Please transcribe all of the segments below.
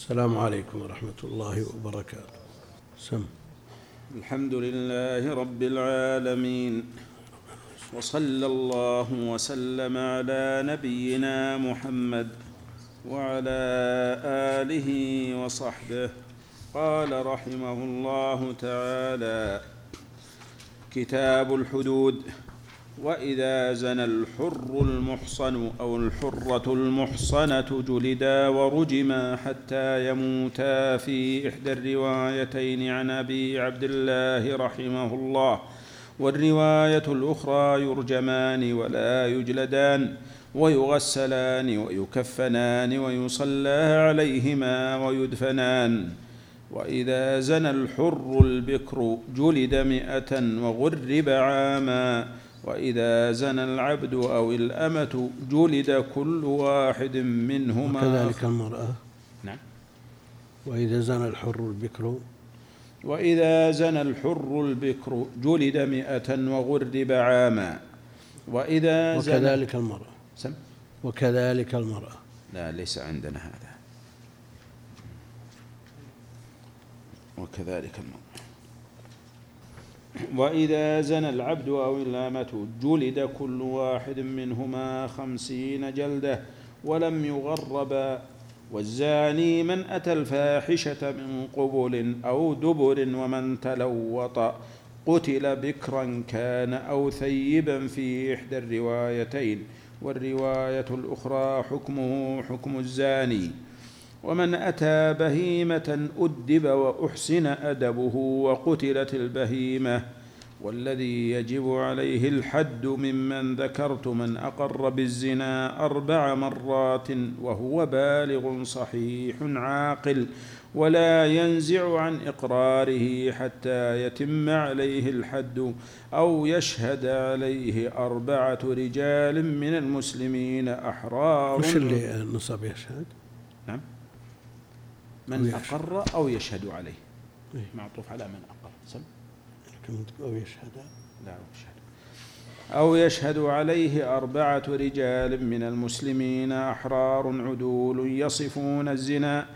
السلام عليكم ورحمة الله وبركاته. سم. الحمد لله رب العالمين. وصلى الله وسلم على نبينا محمد وعلى آله وصحبه. قال رحمه الله تعالى كتاب الحدود. وإذا زنى الحر المحصن أو الحرة المحصنة جلدا ورجما حتى يموتا في إحدى الروايتين عن أبي عبد الله رحمه الله. والرواية الأخرى يرجمان ولا يجلدان ويغسلان ويكفنان ويصلى عليهما ويدفنان. وإذا زنى الحر البكر جلد مائه وغرب عاما وإذا زنى العبد أو الأمة جلد كل واحد منهما. وكذلك المرأة. نعم. وإذا زنى الحر البكر. وإذا زنى الحر البكر جلد مئة وغرب عاما. وإذا زنى وكذلك المرأة. سم. وكذلك المرأة. لا ليس عندنا هذا. وكذلك المرأة. وإذا زنى العبد أو الأمة جلد كل واحد منهما خمسين جلدة ولم يغربا والزاني من أتى الفاحشة من قبل أو دبر ومن تلوط. قتل بكرا كان أو ثيبا في إحدى الروايتين. والرواية الأخرى حكمه حكم الزاني. ومن أتى بهيمة أدب وأحسن أدبه وقتلت البهيمة والذي يجب عليه الحد ممن ذكرت من أقر بالزنا أربع مرات وهو بالغ صحيح عاقل ولا ينزع عن إقراره حتى يتم عليه الحد أو يشهد عليه أربعة رجال من المسلمين أحرار وش اللي نصب يشهد؟ نعم من. أقر أو يشهد عليه. إيه. معطوف على من أقر. سم. أو يشهد. لا أو يشهد. أو يشهد عليه أربعة رجال من المسلمين أحرار عدول يصفون الزنا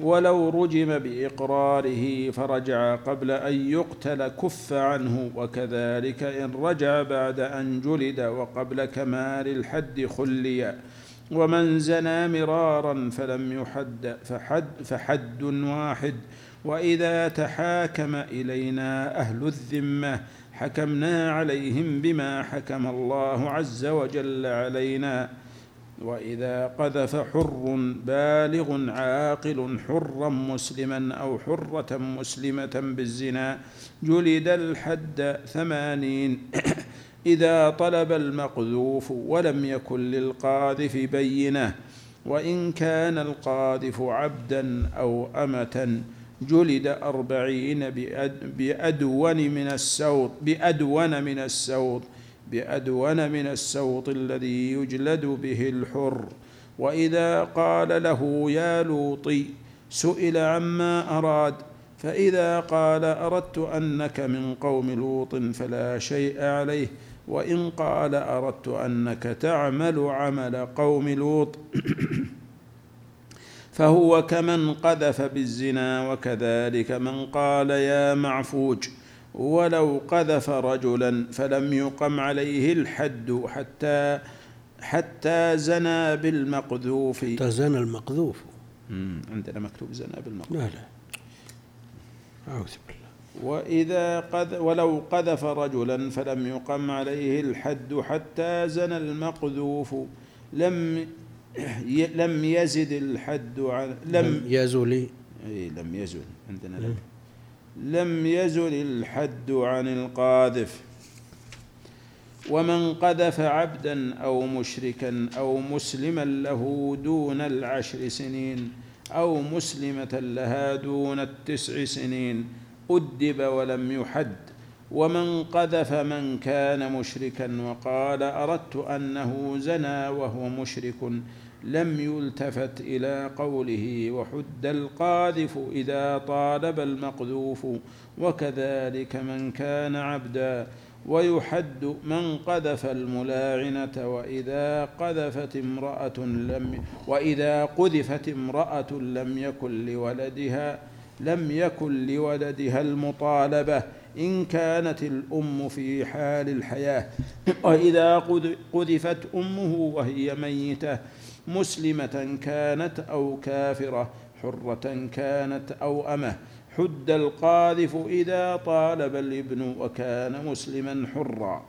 ولو رجم بإقراره فرجع قبل أن يقتل كف عنه وكذلك إن رجع بعد أن جلد وقبل كمال الحد خلي. ومن زنى مرارا فلم يحد فحد فحد واحد. وإذا تحاكم إلينا أهل الذمة حكمنا عليهم بما حكم الله عز وجل علينا. وإذا قذف حر بالغ عاقل حرا مسلما أو حرة مسلمة بالزنا جلد الحد ثمانين. إذا طلب المقذوف ولم يكن للقاذف بينة وإن كان القاذف عبدا أو أمة جلد أربعين بأد بأدون من السوط بأدون من السوط بأدون من السوط الذي يجلد به الحر. وإذا قال له يا لوطي سئل عما أراد فإذا قال أردت أنك من قوم لوط فلا شيء عليه. وإن قال أردت أنك تعمل عمل قوم لوط فهو كمن قذف بالزنا وكذلك من قال يا معفوج ولو قذف رجلا فلم يقم عليه الحد حتى حتى زنى بالمقذوف. تزن المقذوف. مم، عندنا مكتوب زنى بالمقذوف. لا لا. أعوذ بالله. وإذا قذ ولو قذف رجلا فلم يقم عليه الحد حتى زنى المقذوف. لم لم يزد الحد عن لم لم يزل. إي لم يزل. عندنا لم. لم يزل الحد عن القاذف. ومن قذف عبدا أو مشركا أو مسلما له دون العشر سنين أو مسلمة لها دون التسع سنين ادب ولم يحد ومن قذف من كان مشركا وقال اردت انه زنى وهو مشرك لم يلتفت إلى قوله وحد القاذف اذا طالب المقذوف وكذلك من كان عبدا ويحد من قذف الملاعنة وإذا قذفت امرأة لم وإذا قذفت امرأة لم يكن لولدها لم يكن لولدها المطالبة إن كانت الأم في حال الحياة. وإذا قذفت أمه وهي ميتة مسلمة كانت أو كافرة حرة كانت أو أمة. حد القاذف إذا طالب الابن وكان مسلما حرا.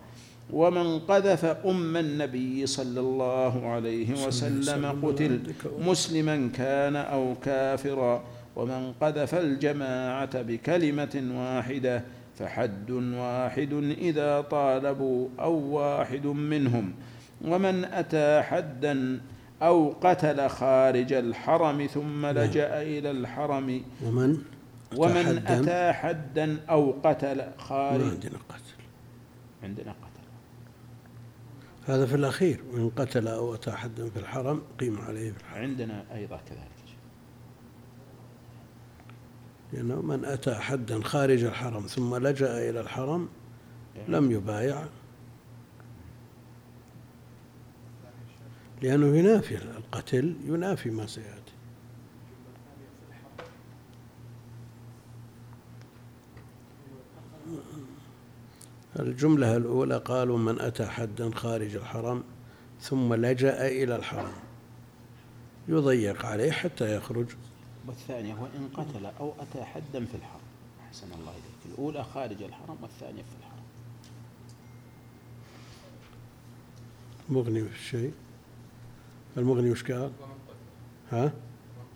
ومن قذف أم النبي صلى الله عليه وسلم. قتل مسلما كان أو كافرا. ومن قذف الجماعة بكلمة واحدة فحد واحد إذا طالبوا أو واحد منهم. ومن أتى حدا أو قتل خارج الحرم ثم نعم. لجأ إلى الحرم. ومن ومن أتى حدا أو قتل خارج ما عندنا قتل. عندنا قتل. هذا في الأخير. وإن قتل أو أتى حدا في الحرم قيم عليه في الحرم. عندنا أيضا كذلك. لأنه من أتى حدا خارج الحرم ثم لجأ إلى الحرم لم يبايع. لأنه ينافي القتل ينافي ما سيأتي. الجملة الأولى قالوا من أتى حدا خارج الحرم ثم لجأ إلى الحرم. يضيق عليه حتى يخرج. والثانية وإن قتل أو أتى حدا في الحرم. أحسن الله إليك. الأولى خارج الحرم والثانية في الحرم. مغني في الشيء المغني وش قال؟ ها؟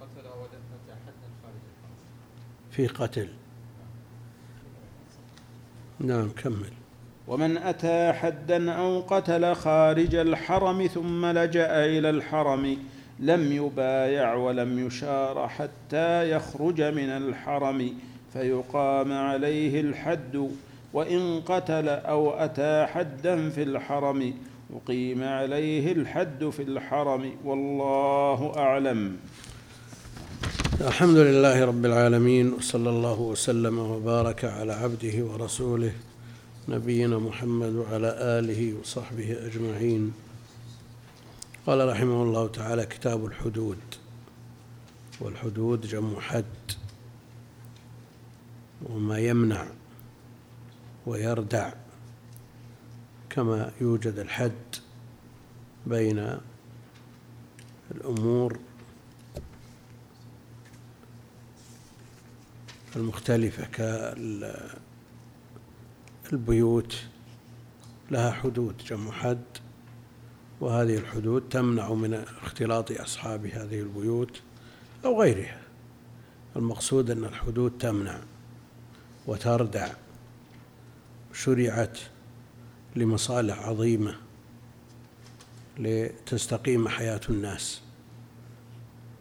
قتل أو أتى حدا خارج الحرم. في قتل. نعم كمل. ومن أتى حدا أو قتل خارج الحرم ثم لجأ إلى الحرم لم يبايع ولم يشار حتى يخرج من الحرم فيقام عليه الحد وإن قتل أو أتى حدا في الحرم أقيم عليه الحد في الحرم والله أعلم. الحمد لله رب العالمين وصلى الله وسلم وبارك على عبده ورسوله نبينا محمد وعلى آله وصحبه أجمعين. قال رحمه الله تعالى كتاب الحدود. والحدود جمع حد وما يمنع ويردع كما يوجد الحد بين الأمور المختلفة كالبيوت لها حدود جمع حد. وهذه الحدود تمنع من اختلاط أصحاب هذه البيوت أو غيرها. المقصود أن الحدود تمنع وتردع. شرعت لمصالح عظيمة لتستقيم حياة الناس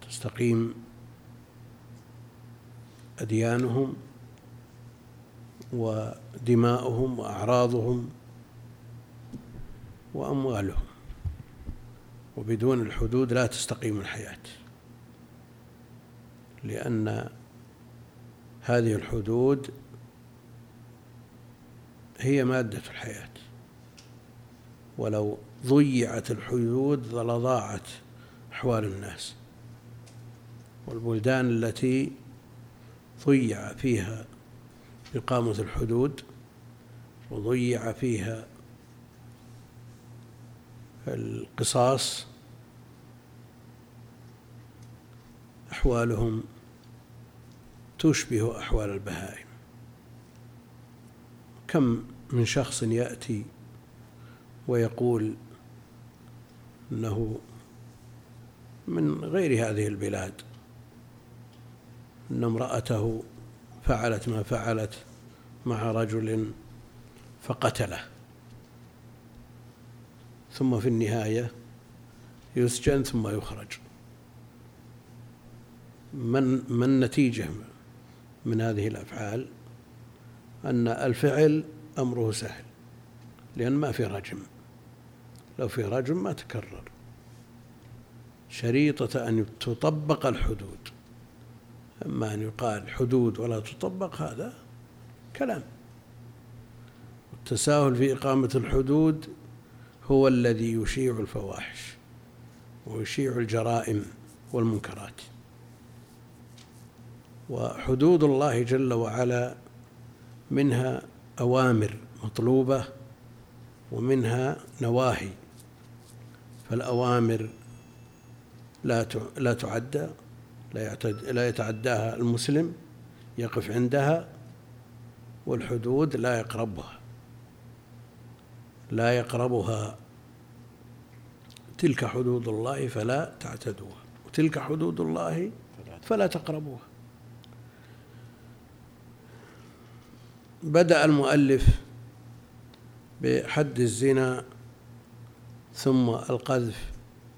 تستقيم أديانهم ودماؤهم وأعراضهم وأموالهم. وبدون الحدود لا تستقيم الحياة. لأن هذه الحدود هي مادة الحياة. ولو ضيعت الحدود لضاعت أحوال الناس. والبلدان التي ضيع فيها إقامة الحدود وضيع فيها القصاص أحوالهم تشبه أحوال البهائم. كم من شخص يأتي ويقول أنه من غير هذه البلاد أن امرأته فعلت ما فعلت مع رجل فقتله. ثم في النهاية يسجن ثم يخرج. من ما النتيجة من هذه الأفعال؟ أن الفعل أمره سهل لأن ما في رجم. لو في رجم ما تكرر. شريطة أن تطبق الحدود. أما أن يقال حدود ولا تطبق هذا كلام. التساهل في إقامة الحدود هو الذي يشيع الفواحش ويشيع الجرائم والمنكرات. وحدود الله جل وعلا منها أوامر مطلوبة ومنها نواهي. فالأوامر لا لا تعدى لا لا يتعداها المسلم يقف عندها والحدود لا يقربها. لا يقربها تلك حدود الله فلا تعتدوها وتلك حدود الله فلا تقربوها. بدأ المؤلف بحد الزنا ثم القذف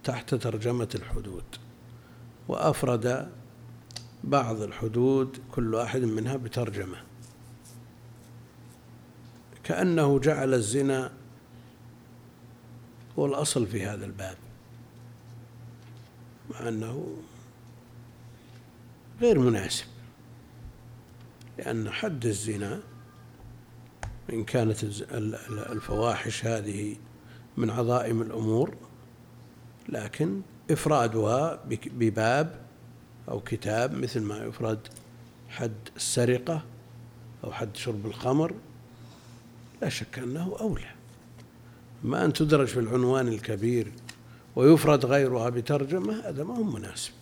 تحت ترجمة الحدود وأفرد بعض الحدود كل واحد منها بترجمة. كأنه جعل الزنا هو الأصل في هذا الباب. مع أنه غير مناسب. لأن حد الزنا إن كانت الفواحش هذه من عظائم الأمور لكن إفرادها بباب أو كتاب مثل ما يفرد حد السرقة أو حد شرب الخمر لا شك أنه أولى. ما أن تدرج في العنوان الكبير ويفرد غيرها بترجمة هذا ما هو مناسب.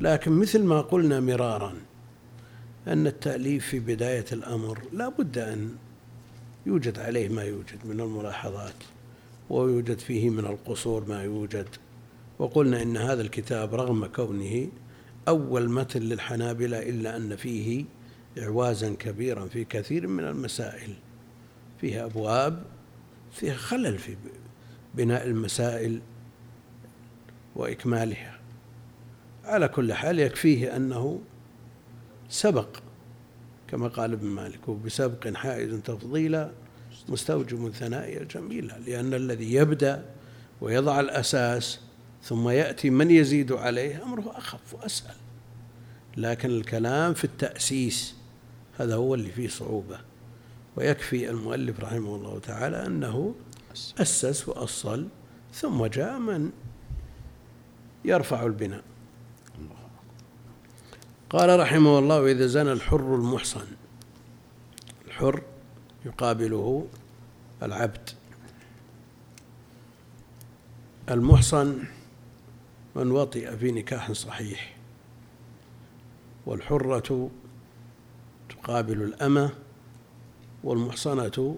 لكن مثل ما قلنا مرارا أن التأليف في بداية الأمر لا بد أن يوجد عليه ما يوجد من الملاحظات ويوجد فيه من القصور ما يوجد. وقلنا إن هذا الكتاب رغم كونه أول متن للحنابلة إلا أن فيه إعوازا كبيرا في كثير من المسائل. فيها أبواب فيها خلل في بناء المسائل وإكمالها. على كل حال يكفيه أنه سبق كما قال ابن مالك وبسبق حائز تفضيلا مستوجب ثنائي الجميلة لأن الذي يبدأ ويضع الأساس ثم يأتي من يزيد عليه أمره أخف وأسهل. لكن الكلام في التأسيس هذا هو اللي فيه صعوبة. ويكفي المؤلف رحمه الله تعالى أنه أسس وأصل ثم جاء من يرفع البناء. قال رحمه الله وإذا زنى الحر المحصن. الحر يقابله العبد. المحصن من وطئ في نكاح صحيح والحرة تقابل الأمة والمحصنة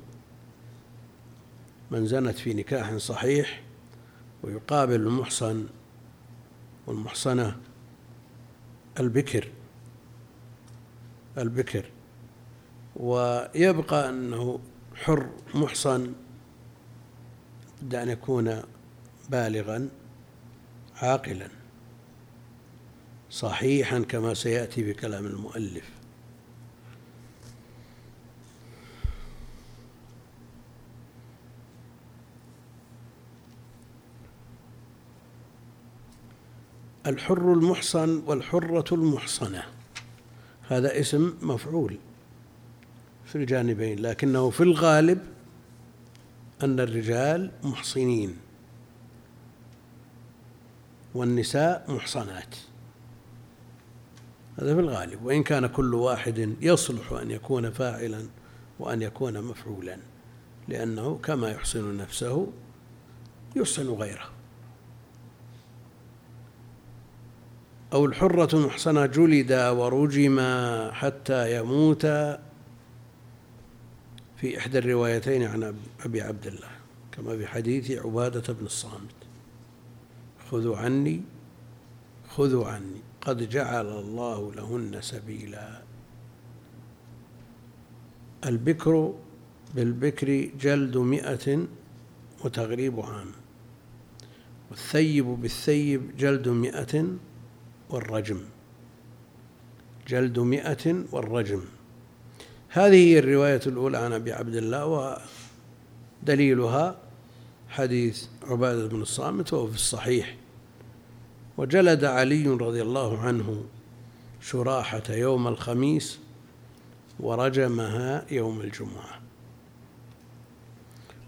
من زنت في نكاح صحيح ويقابل المحصن والمحصنة البكر البكر. ويبقى أنه حر محصن بد أن يكون بالغا عاقلا صحيحا كما سيأتي بكلام المؤلف. الحر المحصن والحرة المحصنة. هذا اسم مفعول في الجانبين لكنه في الغالب أن الرجال محصنين والنساء محصنات. هذا في الغالب وإن كان كل واحد يصلح أن يكون فاعلا وأن يكون مفعولا لأنه كما يحسن نفسه يحسن غيره. أو الحرة المحصنة جلد ورجم حتى يموت. في إحدى الروايتين عن أبي عبد الله كما في حديث عبادة بن الصامت. خذوا عني خذوا عني قد جعل الله لهن سبيلا. البكر بالبكر جلد مئة وتغريب عام والثيب بالثيب جلد مئة والرجم. جلد مئة والرجم. هذه هي الرواية الأولى عن أبي عبد الله ودليلها حديث عبادة بن الصامت وهو في الصحيح. وجلد علي رضي الله عنه شراحة يوم الخميس ورجمها يوم الجمعة.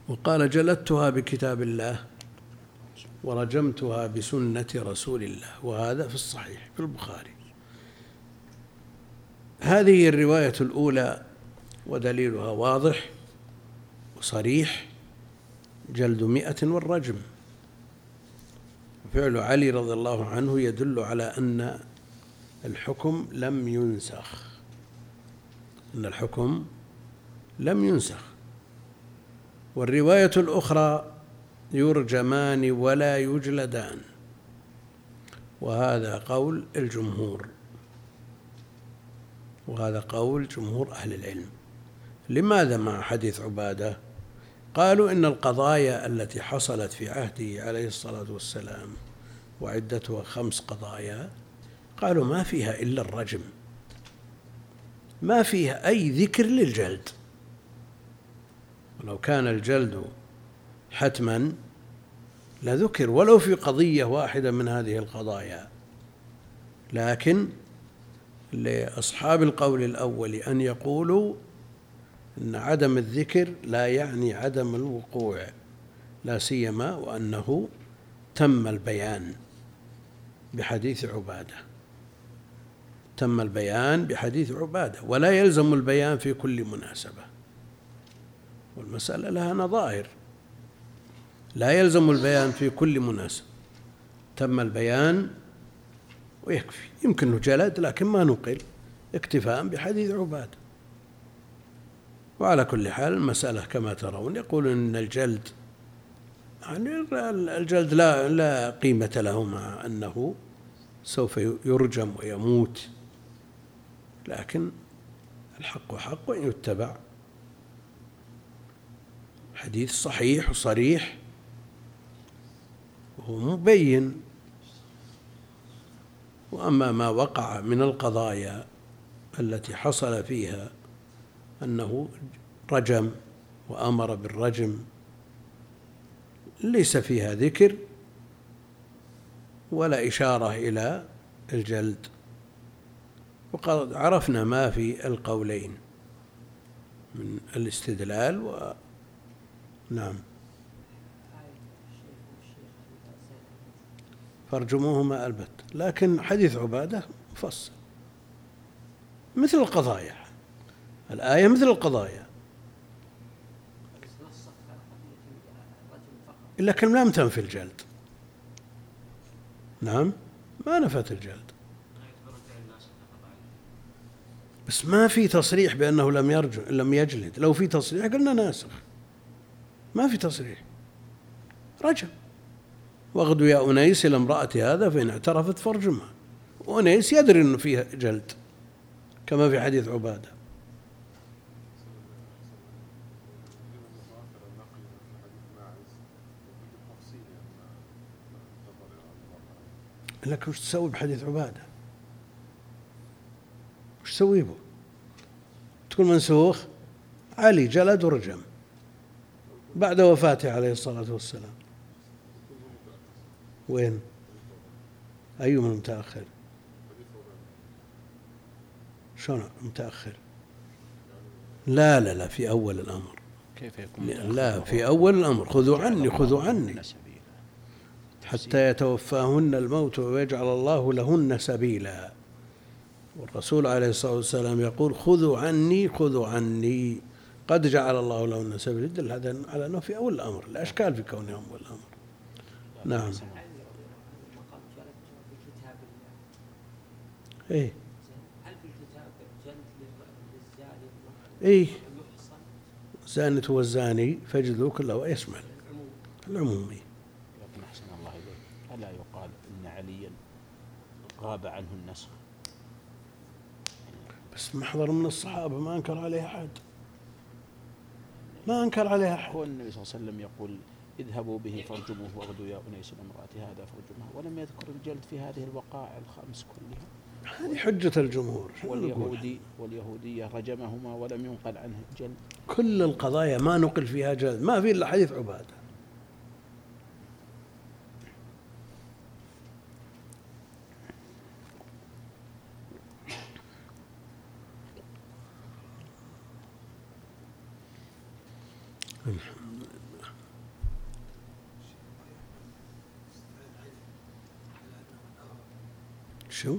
وقال جلدتها بكتاب الله. ورجمتها بسنة رسول الله وهذا في الصحيح في البخاري. هذه الرواية الأولى ودليلها واضح وصريح جلد مئة والرجم. فعل علي رضي الله عنه يدل على أن الحكم لم ينسخ. أن الحكم لم ينسخ. والرواية الأخرى يرجمان ولا يجلدان. وهذا قول الجمهور. وهذا قول جمهور أهل العلم. لماذا مع حديث عبادة؟ قالوا إن القضايا التي حصلت في عهده عليه الصلاة والسلام وعدتها خمس قضايا قالوا ما فيها إلا الرجم. ما فيها أي ذكر للجلد. ولو كان الجلد حتما لذكر ولو في قضية واحدة من هذه القضايا لكن لأصحاب القول الأول أن يقولوا أن عدم الذكر لا يعني عدم الوقوع لا سيما وأنه تم البيان بحديث عبادة. تم البيان بحديث عبادة ولا يلزم البيان في كل مناسبة. والمسألة لها نظائر. لا يلزم البيان في كل مناسبه تم البيان ويكفي. يمكن جلد لكن ما نقل. اكتفاء بحديث عبادة. وعلى كل حال المسألة كما ترون يقول أن الجلد يعني الجلد لا لا قيمة له مع أنه سوف يرجم ويموت. لكن الحق حق وإن يتبع حديث صحيح وصريح وهو مبين. وأما ما وقع من القضايا التي حصل فيها أنه رجم وأمر بالرجم ليس فيها ذكر ولا إشارة إلى الجلد. وقد عرفنا ما في القولين من الاستدلال و نعم. فارجموهما البت. لكن حديث عبادة مفصل. مثل القضايا. الآية مثل القضايا. لكن لم تنفي الجلد. نعم؟ ما نفت الجلد. بس ما في تصريح بأنه لم يرجع لم يجلد. لو في تصريح قلنا ناسخ. ما في تصريح. رجع واغدو يا أنيس إلى امرأة هذا فإن اعترفت فارجمها. وأنيس يدري أنه فيها جلد كما في حديث عبادة. لك وش تسوي بحديث عبادة؟ وش تسوي به؟ تقول منسوخ علي جلد ورجم. بعد وفاته عليه الصلاة والسلام. وين؟ أيهما المتأخر؟ شلون متأخر لا لا لا في أول الأمر. كيف يكون لا في أول الأمر. خذوا عني خذوا عني. حتى يتوفاهن الموت ويجعل الله لهن سبيلا. والرسول عليه الصلاة والسلام يقول خذوا عني خذوا عني. قد جعل الله لهن سبيلا. يدل هذا على أنه في أول الأمر. الأشكال في كونهم أول الأمر. نعم. إيه. إيه. زانة والزاني فاجلدوا كله يشمل العمومي. غاب عنه النسخ؟ بس محضر من الصحابة ما أنكر عليه أحد. ما أنكر عليه أحد. هو النبي صلى الله عليه وسلم يقول اذهبوا به فارجموه وأغدوا يا أنيس الامرأة هذا فارجموه. ولم يذكر الجلد في هذه الوقائع الخمس كلها. هذه حجة الجمهور. واليهودي واليهودية رجمهما ولم ينقل عنه جلد. كل القضايا ما نقل فيها جلد. ما في إلا حديث عبادة. شو؟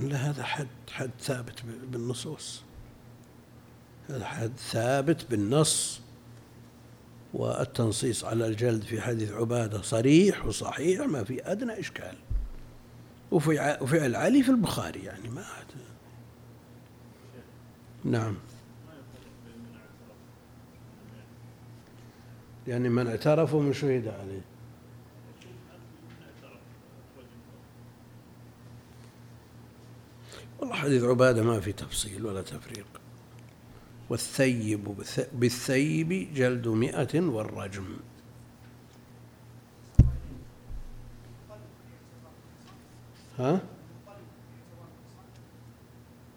لا هذا حد حد ثابت بالنصوص. هذا حد ثابت بالنص. والتنصيص على الجلد في حديث عبادة صريح وصحيح ما في أدنى إشكال. وفعل علي في البخاري يعني ما هذا نعم. يعني من اعترف ومن شهد عليه. حديث عبادة ما في تفصيل ولا تفريق. والثيب بالثيب جلد مئة والرجم. ها؟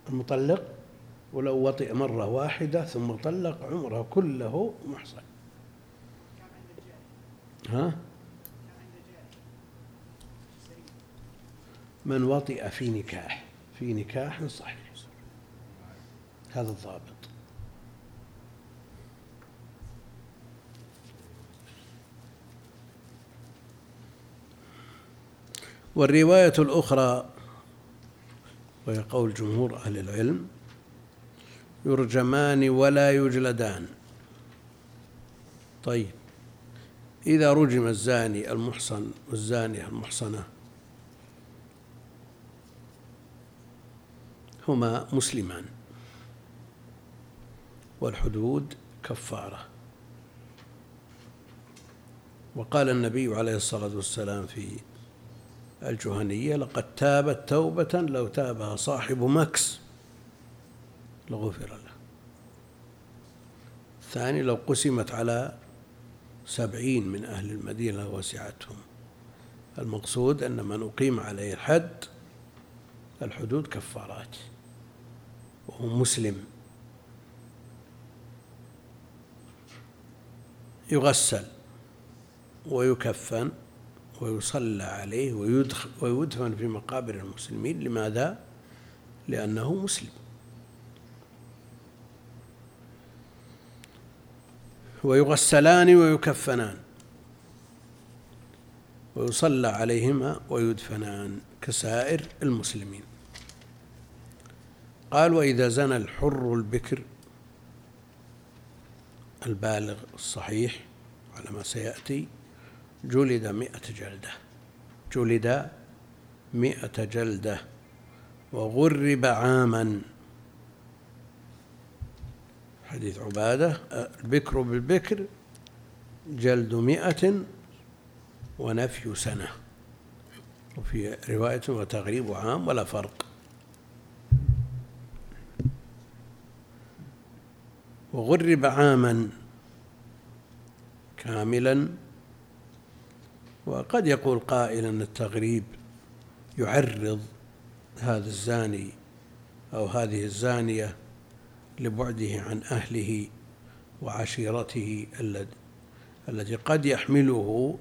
المطلق؟ ولو وطئ مرة واحدة ثم طلق عمره كله محصن. ها؟ من وطئ في نكاح. في نكاح صحيح. هذا الضابط. والرواية الأخرى وهي قول جمهور أهل العلم يرجمان ولا يجلدان. طيب إذا رجم الزاني المحصن والزانية المحصنة هما مسلمان؟ والحدود كفارة. وقال النبي عليه الصلاة والسلام في الجهنية لقد تابت توبة لو تابها صاحب مكس لغفر له. الثاني لو قسمت على سبعين من أهل المدينة وسعتهم المقصود أن من أقيم عليه الحد الحدود كفارات. وهو مسلم يغسل ويكفن ويصلى عليه ويدفن في مقابر المسلمين. لماذا؟ لأنه مسلم. ويغسلان ويكفنان. ويصلى عليهما ويدفنان كسائر المسلمين. قال وإذا زنى الحر البكر البالغ الصحيح على ما سيأتي جلد مئة جلدة جلد مئة جلدة وغرب عاما. حديث عبادة البكر بالبكر جلد مئة ونفي سنة. وفي رواية وتغريب عام ولا فرق. وغرب عاما كاملا وقد يقول قائل أن التغريب يعرض هذا الزاني أو هذه الزانية لبعده عن أهله وعشيرته الذي قد يحمله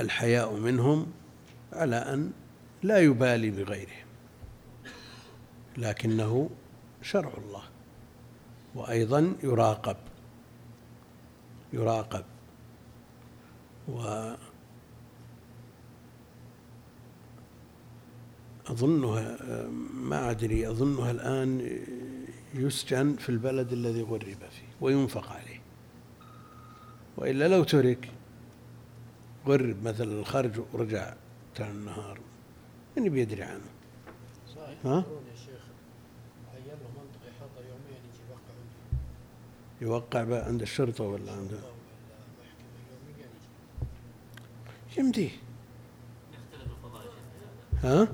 الحياء منهم على أن لا يبالي بغيرهم. لكنه شرع الله. وأيضا يراقب. يراقب. و أظنها ما أدري أظنها الآن يسجن في البلد الذي غرب فيه وينفق عليه. وإلا لو ترك غرب مثلا الخرج ورجع تاع النهار من بيدري عنه. صحيح. ها؟ يا شيخ عين له منطقة يحضر يوميا يجي يوقع يوقع عند الشرطة ولا عنده يمديه ها؟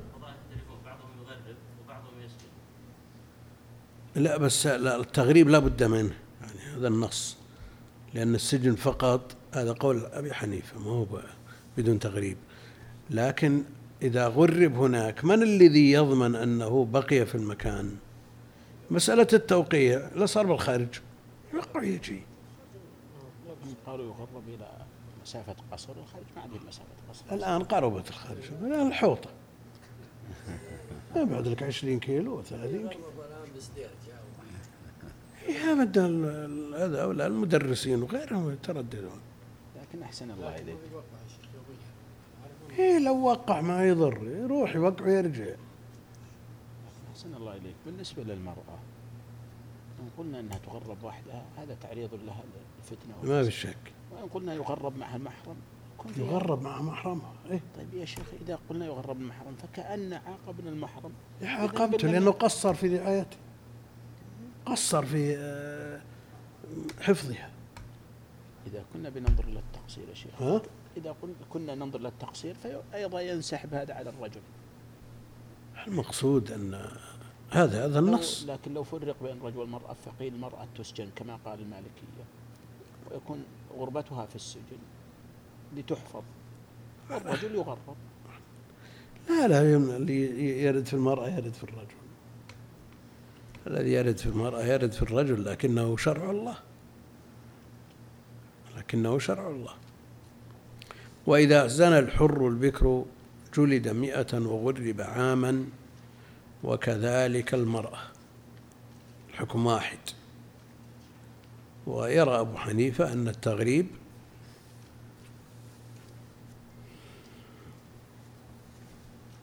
لا بس لا التغريب لا بد منه. يعني هذا النص. لأن السجن فقط هذا قول أبي حنيفة ما هو بدون تغريب. لكن إذا غرب هناك من الذي يضمن أنه بقي في المكان؟ مسألة التوقيع لا صار بالخارج. يوقع يجي قالوا يغرب إلى مسافة قصر الخارج ما عندهم مسافة قصر. الآن قربت الخارج. الآن الحوطة. ما بعد لك 20 كيلو و 30 كيلو. ال- هذا المدرسين وغيرهم يترددون. لكن أحسن الله إليك. إيه لو وقع ما يضر يروح يوقع ويرجع. أحسن الله إليك. بالنسبة للمرأة إن قلنا أنها تغرب وحدها هذا تعريض لها للفتنة ما في. شك. وإن قلنا يغرب معها المحرم يغرب مع محرمه إيه. طيب يا شيخ إذا قلنا يغرب المحرم فكأن عاقبنا المحرم. عاقبته لأنه قصر في رعايته. قصر في آه، حفظها. إذا كنا بننظر إلى التقصير يا شيخ. ها؟ إذا كنا ننظر إلى التقصير فأيضا ينسحب هذا على الرجل. المقصود أن هذا هذا النص. لكن لو فرق بين الرجل والمرأة فقيل المرأة تسجن كما قال المالكية ويكون غربتها في السجن لتحفظ والرجل يغرب. لا لا اللي يرد في المرأة يرد في الرجل. الذي يرد في المرأة يرد في الرجل لكنه شرع الله. لكنه شرع الله. وإذا زنى الحر البكر جلد مئة وغرب عاما. وكذلك المرأة. الحكم واحد. ويرى أبو حنيفة أن التغريب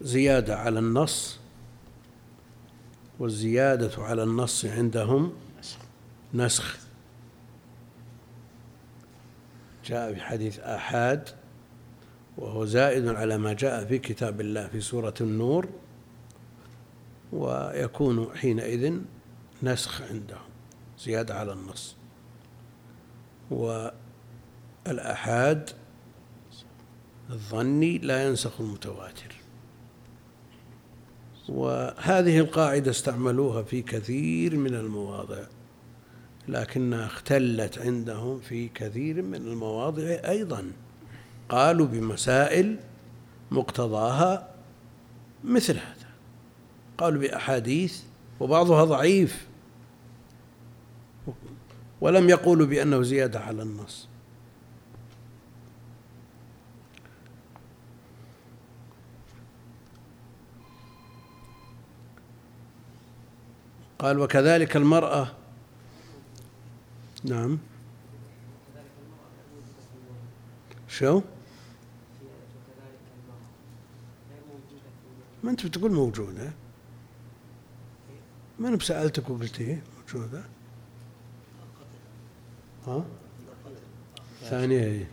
زيادة على النص والزيادة على النص عندهم نسخ. جاء في حديث آحاد وهو زائد على ما جاء في كتاب الله في سورة النور ويكون حينئذ نسخ عندهم زيادة على النص. والآحاد الظني لا ينسخ المتواتر. وهذه القاعدة استعملوها في كثير من المواضع لكنها اختلت عندهم في كثير من المواضع أيضا. قالوا بمسائل مقتضاها مثل هذا قالوا بأحاديث وبعضها ضعيف ولم يقولوا بأنه زيادة على النص. قال وكذلك المرأة نعم. شو؟ ما أنت بتقول موجودة. ما أنا بسألتك وقلت إيه؟ موجودة ها؟ ثانية إيه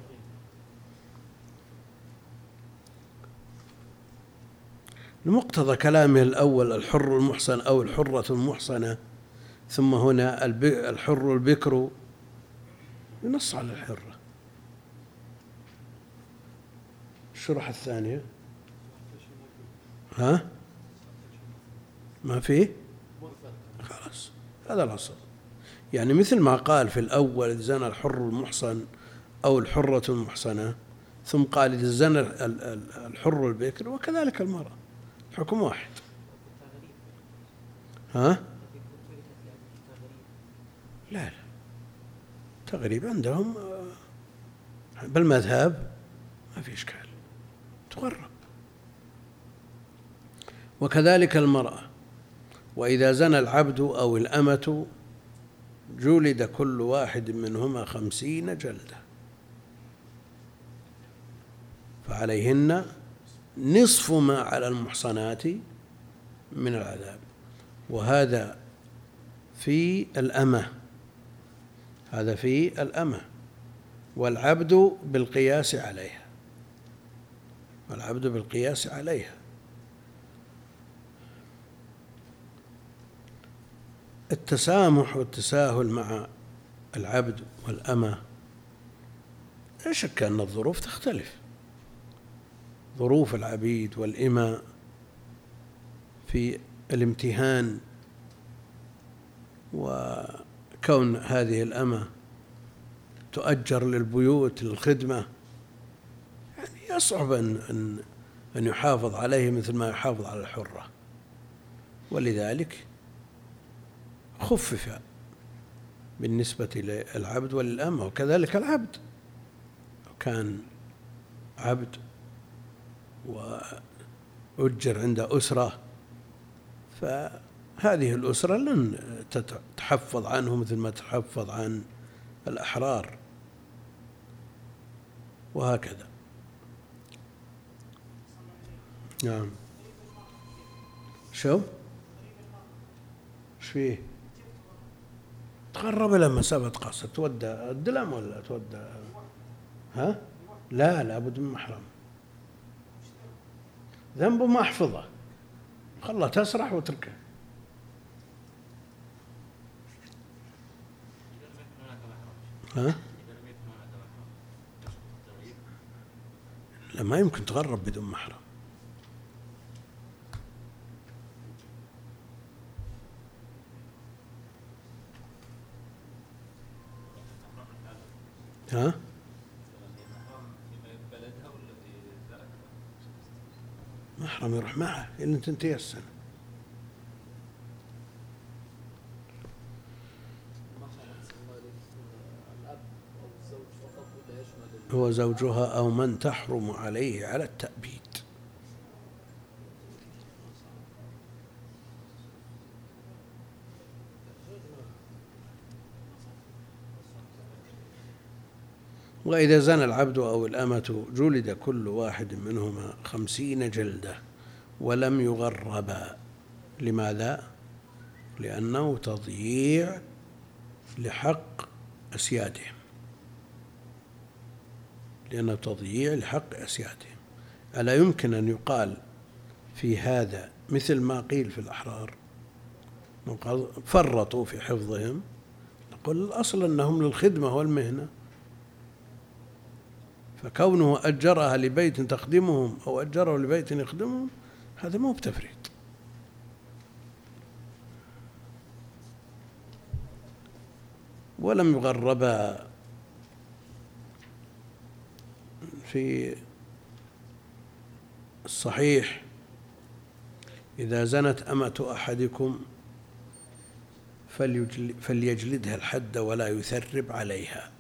لمقتضى كلامه الأول الحر المحصن أو الحرة المحصنة ثم هنا الحر البكر ينص على الحرة. الشرح الثانية؟ ها؟ ما فيه هذا الأصل. يعني مثل ما قال في الأول زنى الحر المحصن أو الحرة المحصنة ثم قال إذا زنى ال- ال- الحر البكر وكذلك المرأة. الحكم واحد. ها؟ لا لا. تغريب عندهم آه، بالمذهب ما في إشكال. تغرب. وكذلك المرأة. وإذا زنى العبد أو الأمة جلد كل واحد منهما خمسين جلدة. فعليهن نصف ما على المحصنات من العذاب. وهذا في الأمة. هذا في الأمة. والعبد بالقياس عليها. والعبد بالقياس عليها. التسامح والتساهل مع العبد والأمة لا شك أن الظروف تختلف. ظروف العبيد والإماء في الامتهان وكون هذه الأمة تؤجر للبيوت للخدمة يعني يصعب أن أن أن يحافظ عليه مثل ما يحافظ على الحرة. ولذلك خفف بالنسبة للعبد وللأمة وكذلك العبد. كان عبد وأجر عند أسرة فهذا هذه الأسرة لن تحفظ عنه مثل ما تحفظ عن الأحرار. وهكذا. نعم. شو؟ إيش فيه؟ تقرب لما سبت قصد تودى الدلم ولا تودى؟ ها؟ لا لابد من محرم. ذنبه ما احفظه خله تسرح واتركه ها؟ لا ما يمكن تغرب بدون محرم. ها؟ محرم يروح معه إلا تنتهي السنة هو زوجها أو من تحرم عليه على التأبيد وإذا زنى العبد أو الأمة جلد كل واحد منهما خمسين جلدة ولم يغربا لماذا؟ لأنه تضييع لحق أسيادهم. لأنه تضييع لحق أسيادهم. ألا يمكن أن يقال في هذا مثل ما قيل في الأحرار؟ فرطوا في حفظهم. نقول الأصل أنهم للخدمة والمهنة. فكونه أجرها لبيت تخدمهم أو أجره لبيت يخدمهم هذا مو بتفريط. ولم يغربا في الصحيح إذا زنت أمة أحدكم فليجلدها الحد ولا يثرب عليها.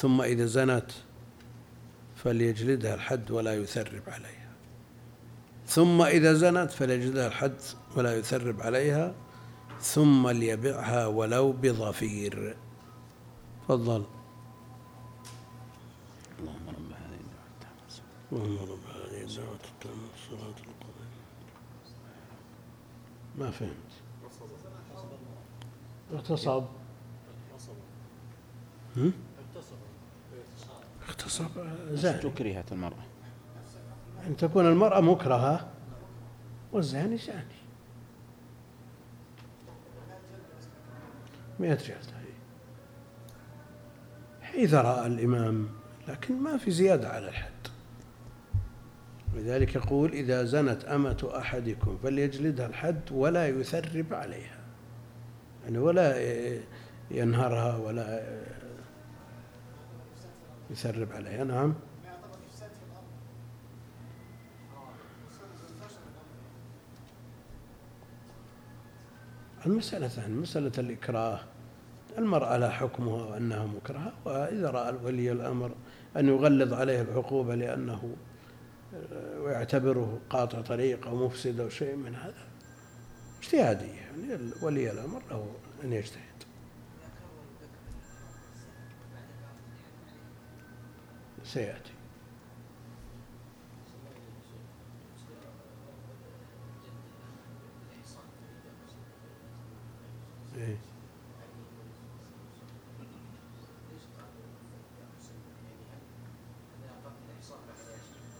ثم إذا زنت فليجلدها الحد ولا يثرب عليها. ثم إذا زنت فليجلدها الحد ولا يثرب عليها. ثم ليبعها ولو بظفير تفضل. اللهم رب هذه الدعوة اللهم رب هذه الدعوة التامة. الصلاة القضاء ما فهمت؟ اغتصب اغتصب زاني تكرهت المرأة. أن تكون المرأة مكرهة؟ والزاني زاني. مئة جلدة إذا رأى الإمام لكن ما في زيادة على الحد. لذلك يقول إذا زنت أمة أحدكم فليجلدها الحد ولا يثرب عليها. يعني ولا ينهرها ولا يثرب عليها نعم. المسألة ثانية مسألة الإكراه. المرأة لا حكمها وأنها مكرهة وإذا رأى ولي الأمر أن يغلظ عليه العقوبة لأنه آه، ويعتبره قاطع طريق أو مفسد أو شيء من هذا اجتهادية. يعني ولي الأمر له أن يجتهد. سيأتي. إيه.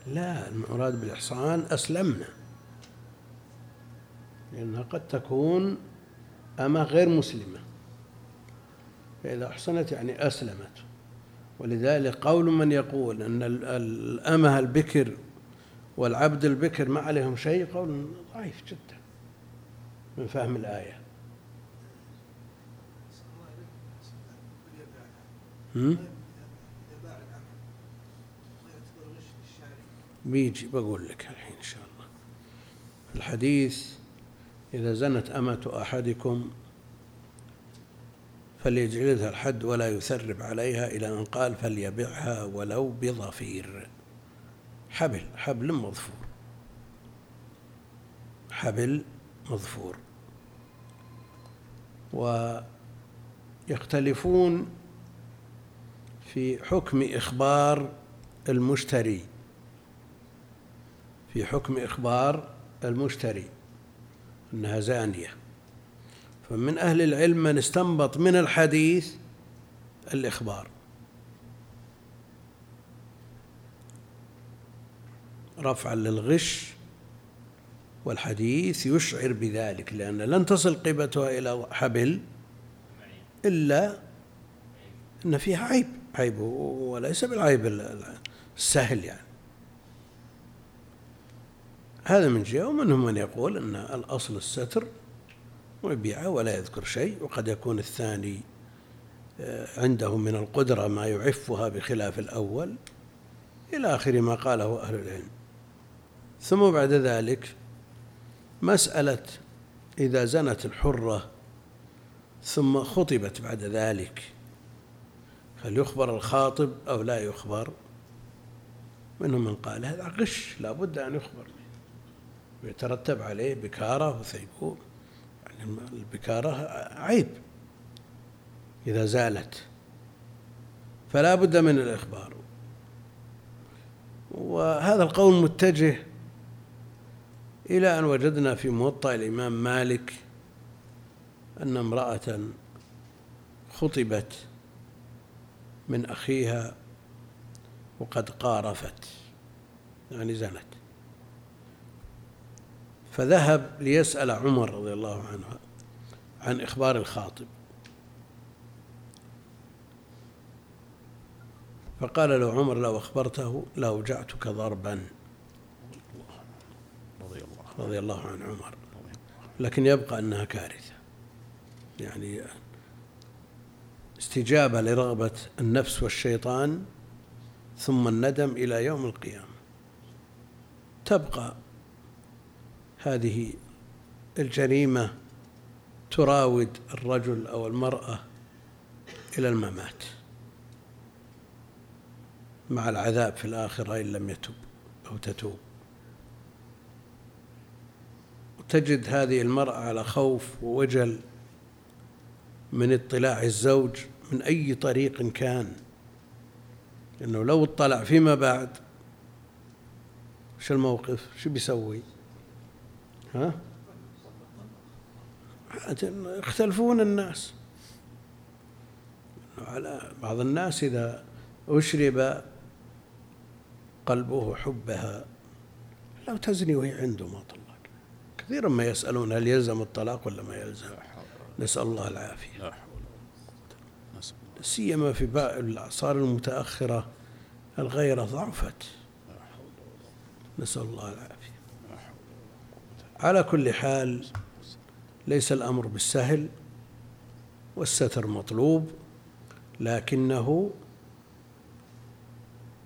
لا المراد بالإحصان أسلمنا. لأنها قد تكون أما غير مسلمة. فإذا أحصنت يعني أسلمت. ولذلك قول من يقول أن الأمة البكر والعبد البكر ما عليهم شيء قول ضعيف جدا من فهم الآية؟ بيجي بقول لك الحين إن شاء الله الحديث إذا زنت أمة أحدكم فليجلدها الحد ولا يثرب عليها إلى أن قال فليبعها ولو بظفير حبل حبل مظفور. حبل مظفور. ويختلفون في حكم إخبار المشتري. في حكم إخبار المشتري. أنها زانية. فمن أهل العلم من استنبط من الحديث الإخبار. رفعا للغش والحديث يشعر بذلك لأن لن تصل قيمتها إلى حبل إلا أن فيها عيب عيب وليس بالعيب السهل يعني. هذا من جهة ومنهم من يقول أن الأصل الستر ويبيعه ولا يذكر شيء وقد يكون الثاني آه، عنده من القدرة ما يعفها بخلاف الأول. إلى آخر ما قاله أهل العلم. ثم بعد ذلك مسألة إذا زنت الحرة ثم خطبت بعد ذلك هل يخبر الخاطب أو لا يخبر؟ منهم من قال هذا غش لا بد أن يخبر ويترتب عليه بكارة وثيبون يعني البكارة عيب إذا زالت. فلا بد من الإخبار. وهذا القول متجه إلى أن وجدنا في موطأ الإمام مالك أن امرأة خطبت من أخيها وقد قارفت يعني زنت. فذهب ليسأل عمر رضي الله عنه عن إخبار الخاطب. فقال له عمر لو أخبرته لأوجعتك ضربا. رضي الله عن عمر. لكن يبقى أنها كارثة. يعني استجابة لرغبة النفس والشيطان ثم الندم إلى يوم القيامة. تبقى هذه الجريمة تراود الرجل أو المرأة إلى الممات. مع العذاب في الآخرة إن لم يتب أو تتوب. تجد هذه المرأة على خوف ووجل من اطلاع الزوج من أي طريق كان. لأنه لو اطلع فيما بعد شو الموقف؟ شو بيسوي؟ ها؟ يختلفون الناس. على بعض الناس إذا أشرب قلبه حبها لو تزني وهي عنده ما طلع كثيرا ما يسألون هل يلزم الطلاق ولا ما يلزم. نسأل الله العافية. سيما في الأعصار المتأخرة الغيرة ضعفت. نسأل الله العافية. على كل حال ليس الأمر بالسهل والستر مطلوب لكنه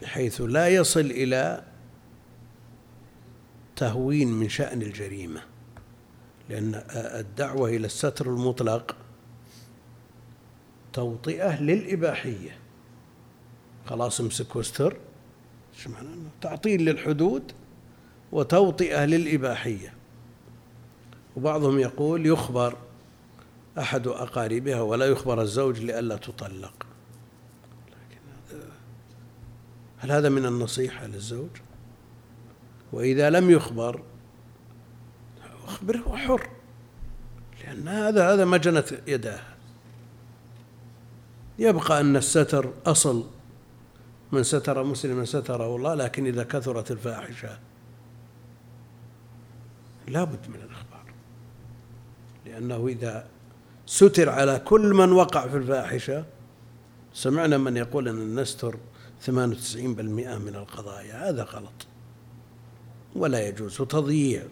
بحيث لا يصل إلى تهوين من شأن الجريمة. لأن الدعوة إلى الستر المطلق توطئة للإباحية. خلاص امسك واستر تعطيل للحدود وتوطئة للإباحية. وبعضهم يقول يخبر أحد أقاربها ولا يخبر الزوج لئلا تطلق. لكن هذا هل هذا من النصيحة للزوج؟ وإذا لم يخبر أخبره حر لأن هذا هذا ما جنت يداه. يبقى أن الستر أصل من ستر مسلما ستره الله لكن إذا كثرت الفاحشة لا بد من الإخبار لأنه إذا ستر على كل من وقع في الفاحشة سمعنا من يقول أن نستر 98% من القضايا. هذا غلط. ولا يجوز. وتضييع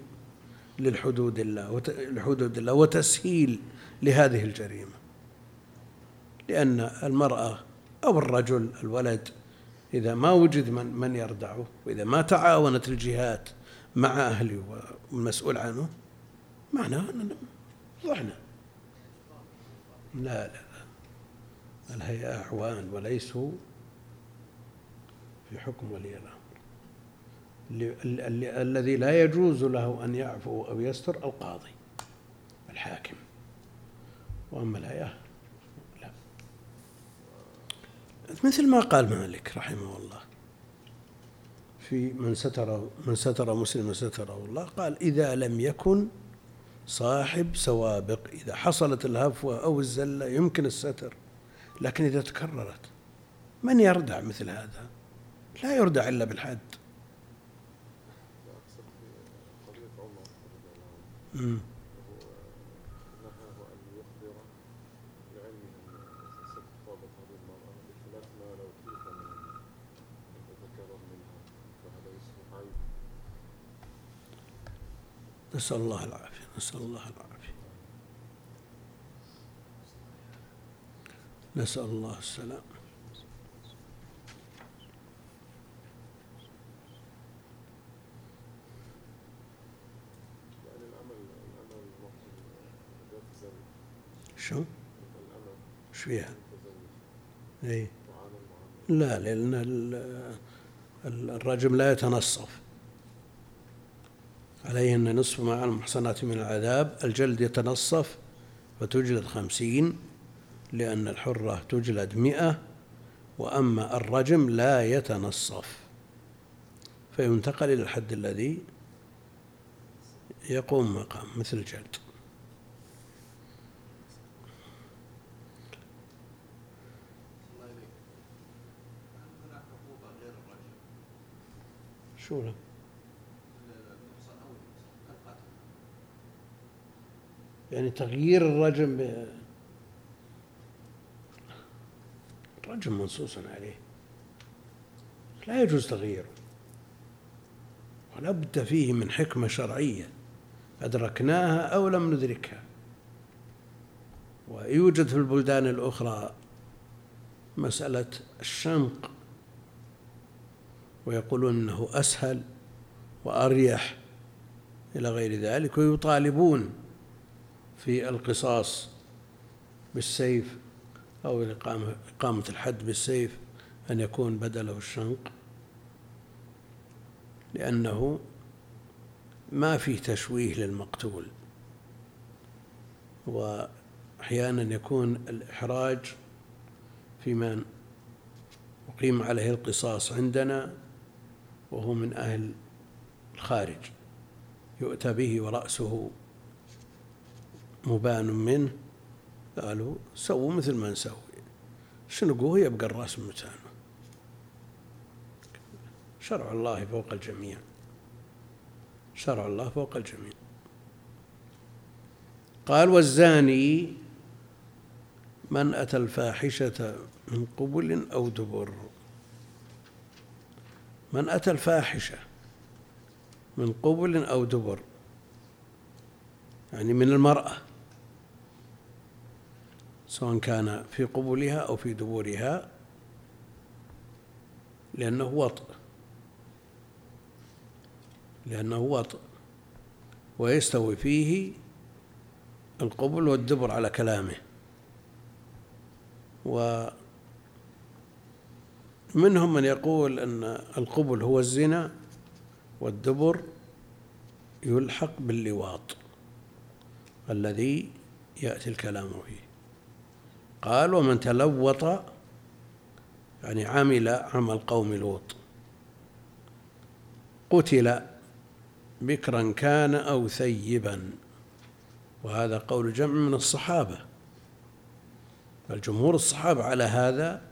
للحدود الله لحدود الله وتسهيل لهذه الجريمة. لأن المرأة أو الرجل الولد إذا ما وجد من من يردعه وإذا ما تعاونت الجهات مع أهله والمسؤول عنه معناه أننا ضعنا لا لا الهيئة أعوان وليسوا في حكم ولي الأمر. الذي لا يجوز له أن يعفو أو يستر القاضي الحاكم. وأما الآية لا. مثل ما قال مالك رحمه الله في من ستر من ستر مسلم ستره الله قال إذا لم يكن صاحب سوابق. إذا حصلت الهفوة أو الزلة يمكن الستر لكن إذا تكررت من يردع مثل هذا؟ لا يردع إلا بالحد. نسأل الله العافية نسأل الله العافية نسأل الله السلام شو؟ إيش فيها؟ اي لا ال- الرجم لا يتنصف عليه أن نصف ما على المحصنات من العذاب الجلد يتنصف فتجلد خمسين لأن الحرة تجلد مئة وأما الرجم لا يتنصف فينتقل إلى الحد الذي يقوم مقام مثل الجلد شو له؟ يعني تغيير الرجم. الرجم منصوص عليه لا يجوز تغييره ولا بد فيه من حكمة شرعية أدركناها أو لم ندركها ويوجد في البلدان الأخرى مسألة الشنق ويقولون أنه أسهل وأريح إلى غير ذلك ويطالبون في القصاص بالسيف أو إقامة الحد بالسيف أن يكون بدله الشنق لأنه ما فيه تشويه للمقتول. وأحيانا يكون الإحراج في من أقيم عليه القصاص عندنا وهو من أهل الخارج يؤتى به ورأسه. مبان منه. قالوا سووا مثل ما نسوي. شنقوه يبقى الرأس مكانه شرع الله فوق الجميع. شرع الله فوق الجميع. قال والزاني من أتى الفاحشة من قبل أو دبر. من أتى الفاحشة من قبل أو دبر. يعني من المرأة. سواء كان في قبلها أو في دبورها لأنه وطء لأنه وطء ويستوي فيه القبل والدبر على كلامه. ومنهم من يقول أن القبل هو الزنا والدبر يلحق باللواط الذي يأتي الكلام فيه. قال ومن تلوط يعني عمل عمل قوم لوط. قتل بكرا كان أو ثيبا. وهذا قول جمع من الصحابة. الجمهور الصحابة على هذا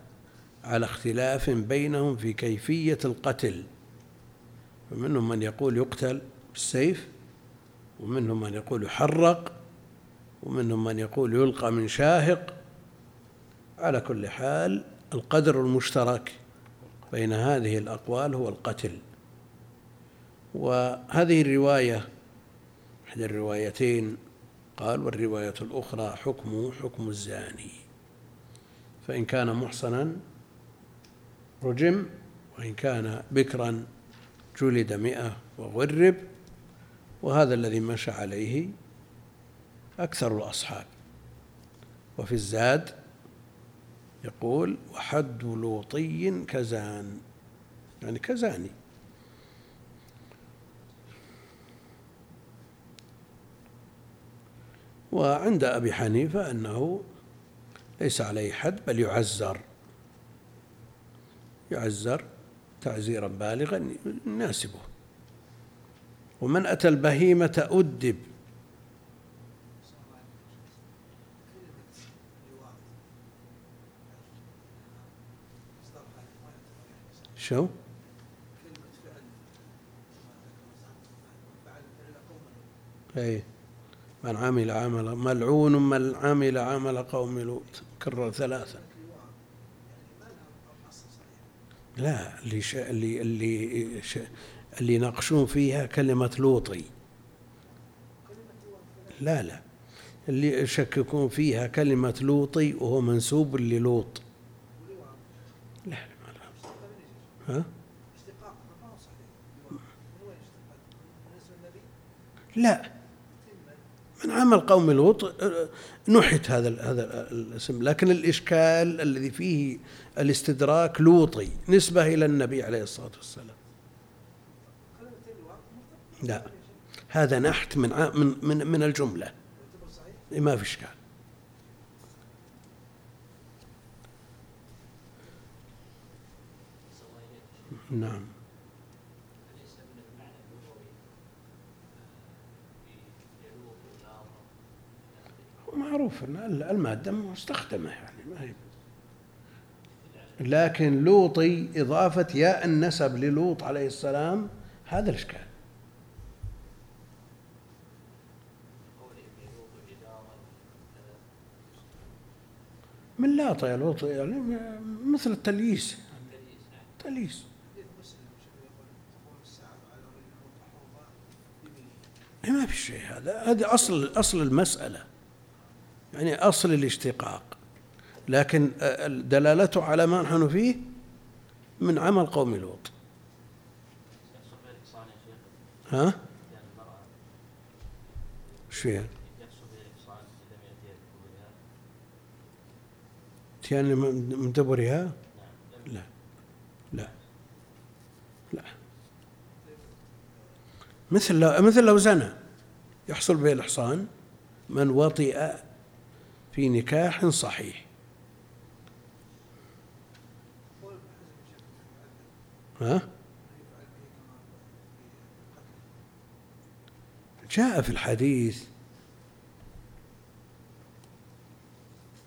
على اختلاف بينهم في كيفية القتل. فمنهم من يقول يقتل بالسيف ومنهم من يقول يحرق ومنهم من يقول يلقى من شاهق. على كل حال القدر المشترك بين هذه الأقوال هو القتل. وهذه الرواية إحدى الروايتين قال والرواية الأخرى حكمه حكم الزاني. فإن كان محصنا رجم وإن كان بكرا جلد مئة وغرب. وهذا الذي مشى عليه أكثر الأصحاب. وفي الزاد يقول وحد لوطي كزان يعني كزاني. وعند أبي حنيفة أنه ليس عليه حد بل يعزر. يعزر تعزيرا بالغا يناسبه. ومن أتى البهيمة أدب. شو؟ أي من عمل عمل ملعون من عمل عمل قوم لوط كرر ثلاثة لا اللي ش... اللي اللي ش... اللي يناقشون فيها كلمة لوطي. لا لا. اللي يشككون فيها كلمة لوطي وهو منسوب للوط لا لا ما لا. ها؟ لا. من عمل قوم لوط آه، نحت هذا هذا الاسم. لكن الإشكال الذي فيه الاستدراك لوطي نسبة إلى النبي عليه الصلاة والسلام. لا. هذا نحت من من من, من الجملة. ما في إشكال. نعم. معروف إن المادة مستخدمة يعني ما هي لكن لوطي إضافة ياء النسب للوط عليه السلام هذا الإشكال. من لاطة يا لوط يعني مثل التلييس تلييس ما في شيء هذا هذا أصل أصل المسألة يعني أصل الاشتقاق لكن آه، دلالته على ما نحن فيه من عمل قوم لوط ها؟ إيش فيها؟ من من دبرها؟ لا لا لا مثل مثل لو زنى. يحصل به الإحصان من وطئ في نكاح صحيح. ها؟ جاء في الحديث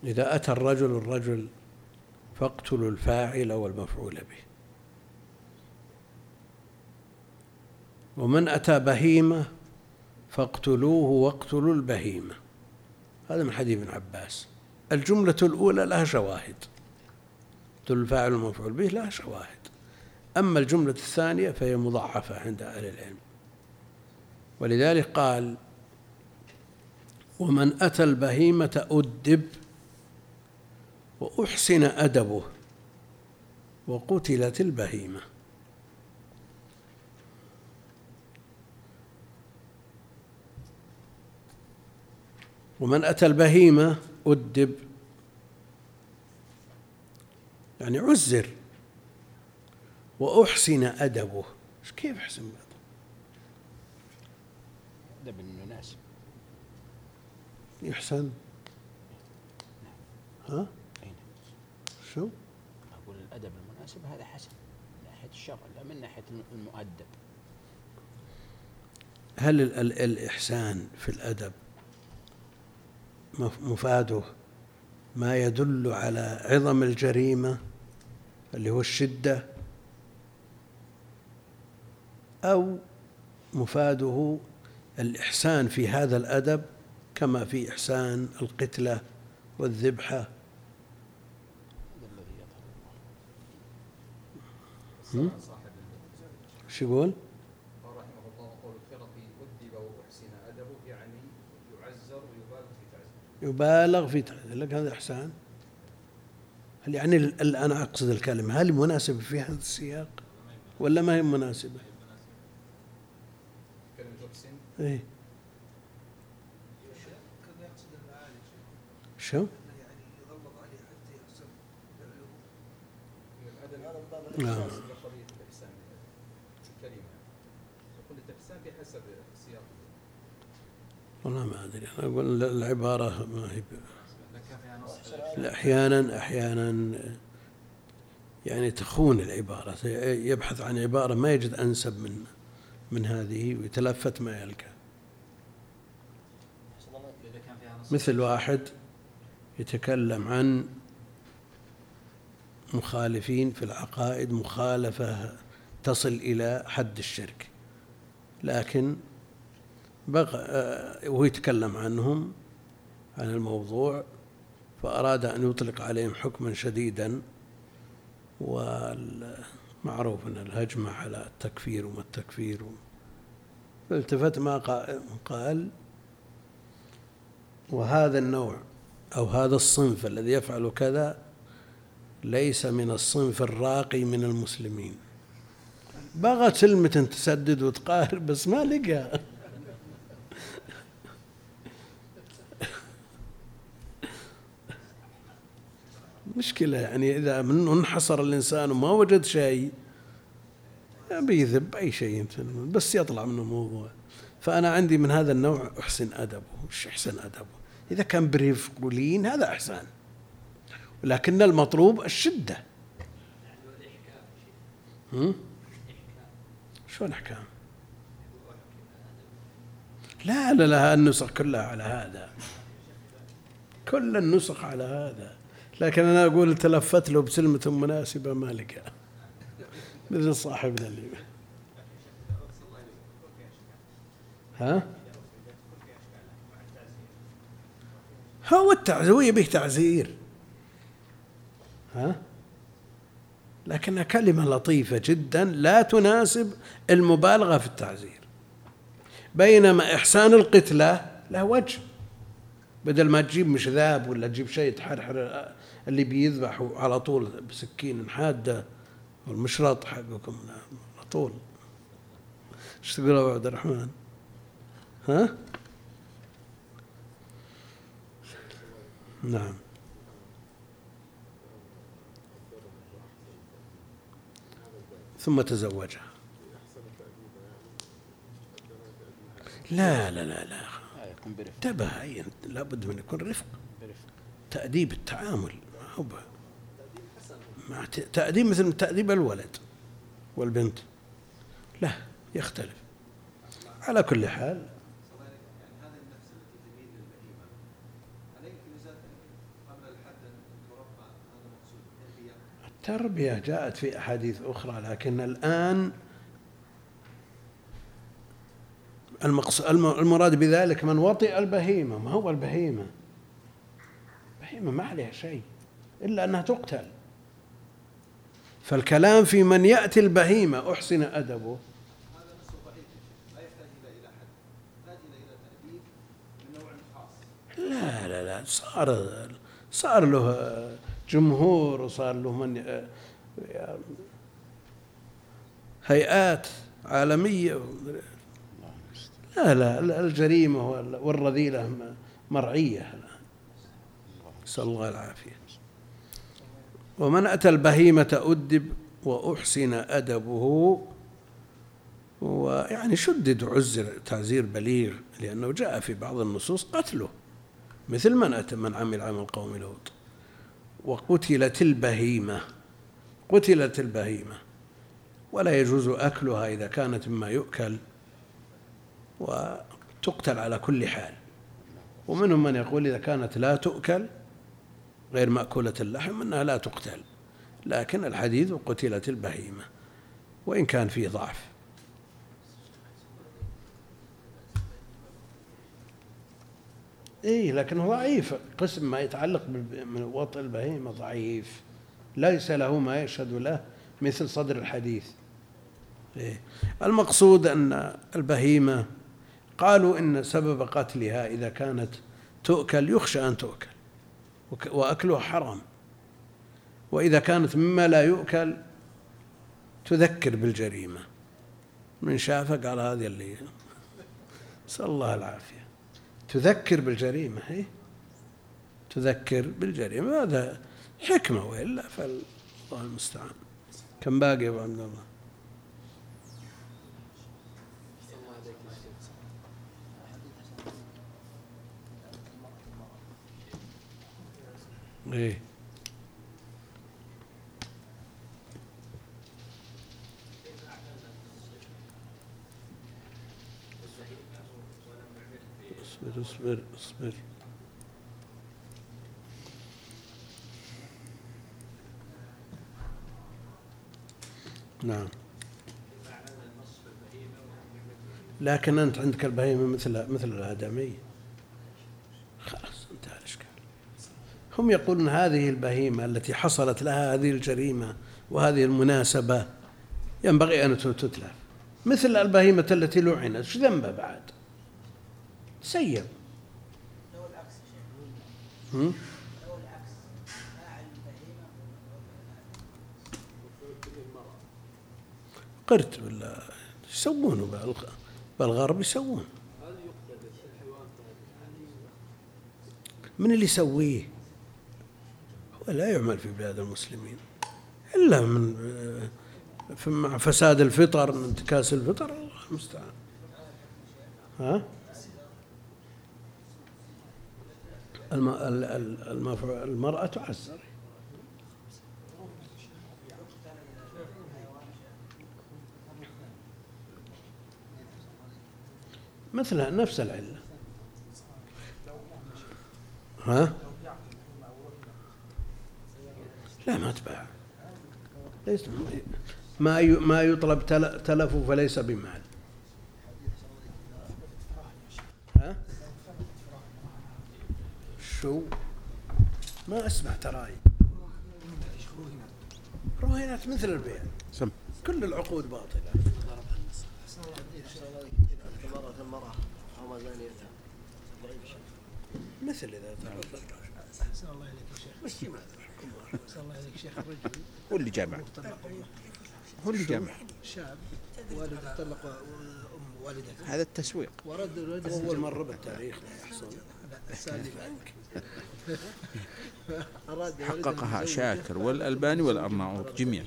إذا أتى الرجل الرجل فاقتلوا الفاعل والمفعول به. ومن أتى بهيمة فاقتلوه واقتلوا البهيمة. هذا من حديث ابن عباس. الجملة الأولى لها شواهد. قتل الفاعل والمفعول به لها شواهد. أما الجملة الثانية فهي مضاعفة عند أهل العلم. ولذلك قال ومن أتى البهيمة أدب وأحسن أدبه وقتلت البهيمة. ومن أتى البهيمة أدب. يعني عزر وأحسن أدبه. كيف أحسن أدبه أدب المناسب يحسن. ها؟ أين شو؟ أقول الأدب المناسب هذا حسن من ناحية الشرع لا من ناحية المؤدب. هل ال- ال- الإحسان في الأدب مفاده ما يدل على عظم الجريمة اللي هو الشدة أو مفاده الإحسان في هذا الأدب كما في إحسان القتلة والذبحة. هذا الذي يظهر. الله شو يقول؟ قال رحمه الله قول الخرقي أدب وأحسن أدبه يعني يعزر ويبالغ في تعزيره يبالغ في تعذير لك هذا إحسان. هل يعني أنا أقصد الكلمة هل مناسبة في هذا السياق ولا ما هي مناسبة؟ إيه. شو؟ انه يعني يغلظ عليه حتى يحسن فعله من الأدب نعم. حسب قضية الإحسان الكلمة يقول الإحسان بحسب السياق والله ما أدري. أنا أقول العبارة ما هي ب- أحيانا أحيانا يعني تخون العبارة. يبحث عن عبارة ما يجد أنسب من من هذه ويتلفت ما يلقى. مثل واحد يتكلم عن مخالفين في العقائد مخالفة تصل إلى حد الشرك. لكن بغى آه، وهو يتكلم عنهم عن الموضوع فأراد أن يطلق عليهم حكما شديدا والمعروف أن الهجمة على التكفير وما التكفير. فالتفت ما قا- قال وهذا النوع أو هذا الصنف الذي يفعل كذا ليس من الصنف الراقي من المسلمين. بغى كلمة تسدد وتقارب بس ما لقى. مشكلة يعني إذا من انحصر الإنسان وما وجد شيء بيذب أي شيء بس يطلع منه موضوع فأنا عندي من هذا النوع أحسن أدبه مش أحسن أدبه إذا كان برفق ولين هذا أحسن. ولكن المطلوب الشدة. هم؟ شلون أحكام؟ لا لا لا النسخ كلها على هذا. كل النسخ على هذا. لكن أنا أقول تلفت له بسلمة مناسبة ما لقى. مثل صاحبنا اللي ها؟ هو التعزير به تعزير. ها؟ لكنها كلمة لطيفة جدا لا تناسب المبالغة في التعزير. بينما إحسان القتلة له وجه. بدل ما تجيب مشذاب ولا تجيب شيء تحرحر اللي بيذبح على طول بسكين حادة والمشرط حقكم على طول. إيش تقول ابو عبد الرحمن؟ ها؟ نعم. ثم تزوجها. لا لا لا لا. برفق. انتبه لابد من يكون رفق. تأديب التعامل. ت- تأديب مثل تأديب الولد والبنت. لا يختلف. على كل حال. التربية جاءت في أحاديث أخرى لكن الآن المراد بذلك من وطئ البهيمة. ما هو البهيمة؟ البهيمة ما عليها شيء. إلا أنها تقتل. فالكلام في من يأتي البهيمة أحسن أدبه. لا لا لا صار صار له جمهور وصار له من هيئات عالمية. لا لا الجريمة وال- والرذيلة مرعية الآن. نسأل الله العافية. ومن أتى البهيمة أدب وأحسن أدبه ويعني شدد وعزر تعزير بليغ لأنه جاء في بعض النصوص قتله مثل من أتى من عمل عمل قوم لوط. وقتلت البهيمة قتلت البهيمة. ولا يجوز أكلها إذا كانت مما يؤكل وتقتل على كل حال. ومنهم من يقول إذا كانت لا تؤكل غير مأكولة اللحم أنها لا تقتل لكن الحديث قتلت البهيمة وإن كان فيه ضعف. إيه لكنه ضعيف. قسم ما يتعلق من البهيمة ضعيف. ليس له ما يشهد له مثل صدر الحديث. إيه. المقصود أن البهيمة قالوا إن سبب قتلها إذا كانت تؤكل يخشى أن تؤكل. وأكلها حرام. وإذا كانت مما لا يؤكل تذكر بالجريمة. من شافه قال هذه اللي نسأل الله العافية. تذكر بالجريمة هي؟ تذكر بالجريمة. هذا حكمة وإلا فالله المستعان. كم باقي يا أبو عبد الله؟ إيه اصبر اصبر اصبر. نعم. لكن أنت عندك البهيمة مثل مثل الآدمي خلاص انتهى الإشكال هم يقولون هذه البهيمة التي حصلت لها هذه الجريمة وهذه المناسبة ينبغي أن تتلف. مثل البهيمة التي لعنت إيش ذنبها بعد؟ شيخ هم؟ قرد ولا يسوونه بالغ- بالغرب يسوون؟ من اللي يسويه؟ هو لا يعمل في بلاد المسلمين. إلا من مع فساد الفطر من انتكاس الفطر الله المستعان. ها؟ المرأة تعزر مثلها نفس العلة. ها؟ لا ما تباع. ليس ما ي- ما يطلب تل- تلفه فليس بمال. ها؟ شو؟ ما اسمع تراي رهينات مثل البيع. سم. كل العقود باطلة. مرة المرأة أو ما زانيتها مثل إذا تعرف. أحسن الله إليك يا شيخ. الله إليك شيخ الرجل هو اللي جامع. هو اللي جامع. شاب والده طلق أم والدته. هذا التسويق. ورد أول. مرة بالتاريخ لا يحصل. حققها شاكر والألباني والأرناوط جميعا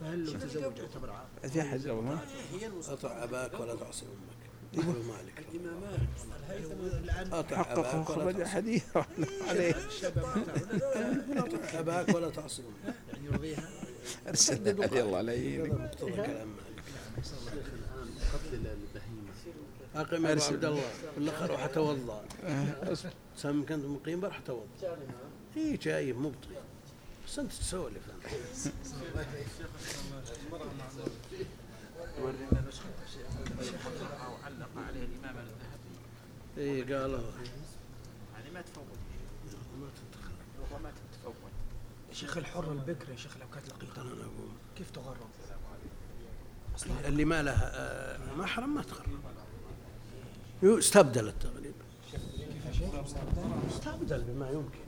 فهل لو تزوج يعتبر عاق؟ في أحد والله. اطع أباك ولا تعصي أمك؟ يقول مالك خرج تعصي حديث عليه. أباك ولا تعصي أمك يعني يرضيها. أرسل علي الله لا البهيمة أقم يا عبد الله. بالاخر روح اتوضا سام كنت مقيم بروح اتوضا اي جاي مبطي. بس أنت تسولف أنت. أو علق عليه الإمام الذهبي. اي قالوا يعني ما تفوت. ربما تتفوت. يا شيخ الحر البكر يا شيخ لو كانت لقيته. أنا أقول. كيف تغرب؟ اللي ما له آه، محرم ما تغرب. استبدل التغريب. استبدل بما يمكن.